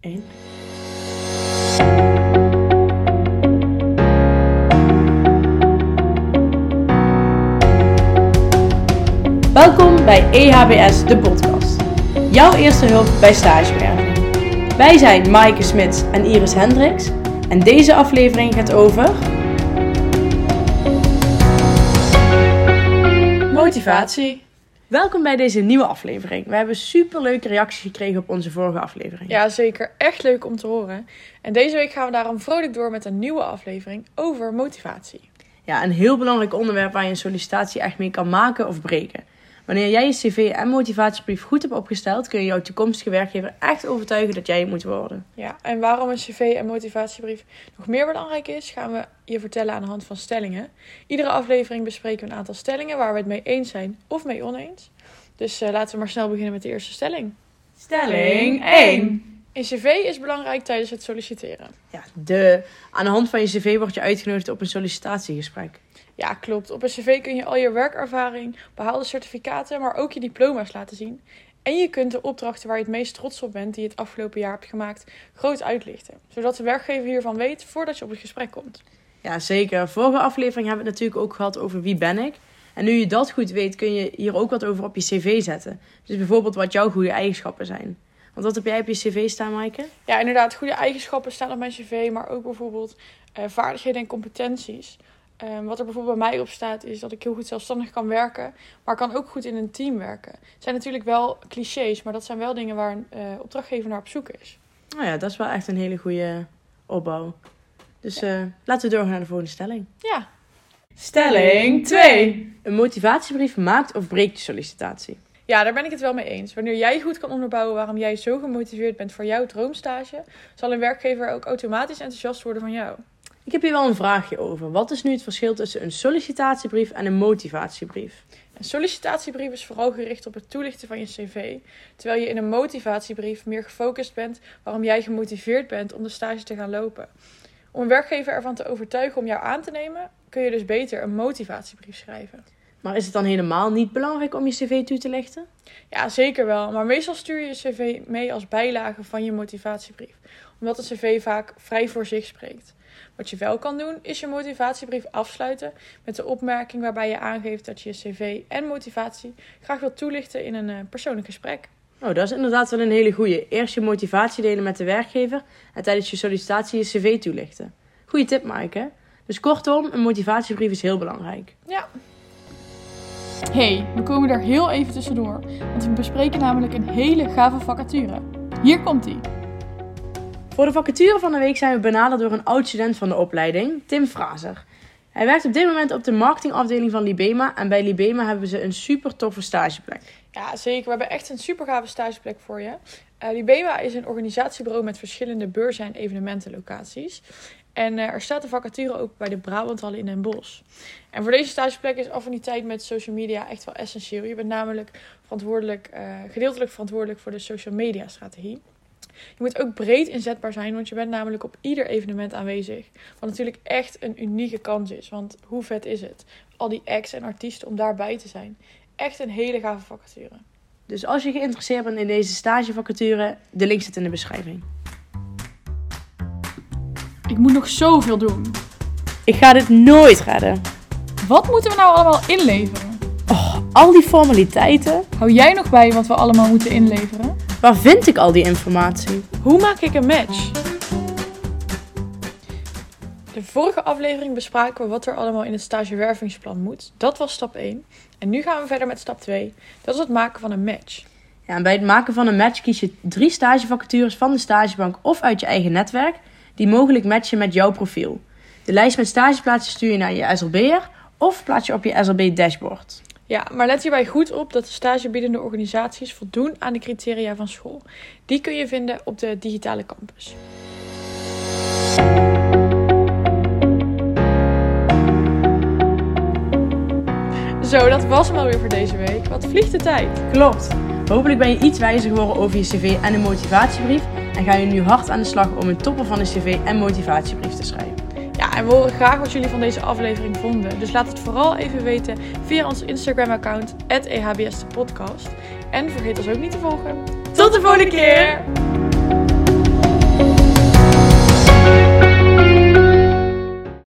1. Welkom bij EHBS, de podcast. Jouw eerste hulp bij stagewerving. Wij zijn Maaike Smits en Iris Hendricks. En deze aflevering gaat over... Motivatie. Welkom bij deze nieuwe aflevering. We hebben super leuke reacties gekregen op onze vorige aflevering. Ja, zeker. Echt leuk om te horen. En deze week gaan we daarom vrolijk door met een nieuwe aflevering over motivatie. Ja, een heel belangrijk onderwerp waar je een sollicitatie echt mee kan maken of breken. Wanneer jij je cv en motivatiebrief goed hebt opgesteld, kun je jouw toekomstige werkgever echt overtuigen dat jij het moet worden. Ja, en waarom een cv en motivatiebrief nog meer belangrijk is, gaan we je vertellen aan de hand van stellingen. Iedere aflevering bespreken we een aantal stellingen waar we het mee eens zijn of mee oneens. Dus eh, laten we maar snel beginnen met de eerste stelling. Stelling 1. Een cv is belangrijk tijdens het solliciteren. Ja, de, aan de hand van je cv word je uitgenodigd op een sollicitatiegesprek. Ja, klopt. Op een cv kun je al je werkervaring, behaalde certificaten, maar ook je diploma's laten zien. En je kunt de opdrachten waar je het meest trots op bent, die je het afgelopen jaar hebt gemaakt, groot uitlichten. Zodat de werkgever hiervan weet voordat je op het gesprek komt. Ja, zeker. Vorige aflevering hebben we het natuurlijk ook gehad over wie ben ik. En nu je dat goed weet, kun je hier ook wat over op je cv zetten. Dus bijvoorbeeld wat jouw goede eigenschappen zijn. Want wat heb jij op je cv staan, Maaike? Ja, inderdaad. Goede eigenschappen staan op mijn cv, maar ook bijvoorbeeld eh, vaardigheden en competenties. Um, wat er bijvoorbeeld bij mij op staat, is dat ik heel goed zelfstandig kan werken, maar kan ook goed in een team werken. Het zijn natuurlijk wel clichés, maar dat zijn wel dingen waar een uh, opdrachtgever naar op zoek is. Nou ja, dat is wel echt een hele goede opbouw. Dus ja. uh, laten we doorgaan naar de volgende stelling. Ja. Stelling 2. Een motivatiebrief maakt of breekt je sollicitatie. Ja, daar ben ik het wel mee eens. Wanneer jij goed kan onderbouwen waarom jij zo gemotiveerd bent voor jouw droomstage, zal een werkgever ook automatisch enthousiast worden van jou. Ik heb hier wel een vraagje over. Wat is nu het verschil tussen een sollicitatiebrief en een motivatiebrief? Een sollicitatiebrief is vooral gericht op het toelichten van je cv, terwijl je in een motivatiebrief meer gefocust bent waarom jij gemotiveerd bent om de stage te gaan lopen. Om een werkgever ervan te overtuigen om jou aan te nemen, kun je dus beter een motivatiebrief schrijven. Maar is het dan helemaal niet belangrijk om je cv toe te lichten? Ja, zeker wel. Maar meestal stuur je je cv mee als bijlage van je motivatiebrief, omdat een cv vaak vrij voor zich spreekt. Wat je wel kan doen, is je motivatiebrief afsluiten met de opmerking waarbij je aangeeft dat je je cv en motivatie graag wilt toelichten in een uh, persoonlijk gesprek. Oh, dat is inderdaad wel een hele goeie. Eerst je motivatie delen met de werkgever en tijdens je sollicitatie je cv toelichten. Goeie tip, Maaike. Dus kortom, een motivatiebrief is heel belangrijk. Ja. Hey, we komen er heel even tussendoor, want we bespreken namelijk een hele gave vacature. Hier komt ie. Voor de vacature van de week zijn we benaderd door een oud student van de opleiding, Tim Fraser. Hij werkt op dit moment op de marketingafdeling van Libema en bij Libema hebben ze een super toffe stageplek. Ja, zeker. We hebben echt een super gave stageplek voor je. Uh, Libema is een organisatiebureau met verschillende beurzen en evenementenlocaties. En uh, er staat een vacature ook bij de Brabanthal in Den Bosch. En voor deze stageplek is affiniteit met social media echt wel essentieel. Je bent namelijk verantwoordelijk, uh, gedeeltelijk verantwoordelijk voor de social media strategie. Je moet ook breed inzetbaar zijn, want je bent namelijk op ieder evenement aanwezig. Wat natuurlijk echt een unieke kans is, want hoe vet is het? Al die acts en artiesten om daarbij te zijn. Echt een hele gave vacature. Dus als je geïnteresseerd bent in deze stagevacature, de link zit in de beschrijving. Ik moet nog zoveel doen. Ik ga dit nooit redden. Wat moeten we nou allemaal inleveren? Oh, al die formaliteiten. Hou jij nog bij wat we allemaal moeten inleveren? Waar vind ik al die informatie? Hoe maak ik een match? De vorige aflevering bespraken we wat er allemaal in het stagewervingsplan moet. Dat was stap 1. En nu gaan we verder met stap 2. Dat is het maken van een match. Ja, en bij het maken van een match kies je drie stagevacatures van de stagebank of uit je eigen netwerk die mogelijk matchen met jouw profiel. De lijst met stageplaatsen stuur je naar je SLB'er of plaats je op je SLB dashboard. Ja, maar let hierbij goed op dat de stagebiedende organisaties voldoen aan de criteria van school. Die kun je vinden op de digitale campus. Zo, dat was hem alweer voor deze week. Wat vliegt de tijd? Klopt. Hopelijk ben je iets wijzer geworden over je cv en een motivatiebrief. En ga je nu hard aan de slag om een topper van een cv en motivatiebrief te schrijven. Ja, en we horen graag wat jullie van deze aflevering vonden. Dus laat het vooral even weten via ons Instagram-account, EHBS. En vergeet ons ook niet te volgen. Tot de volgende keer!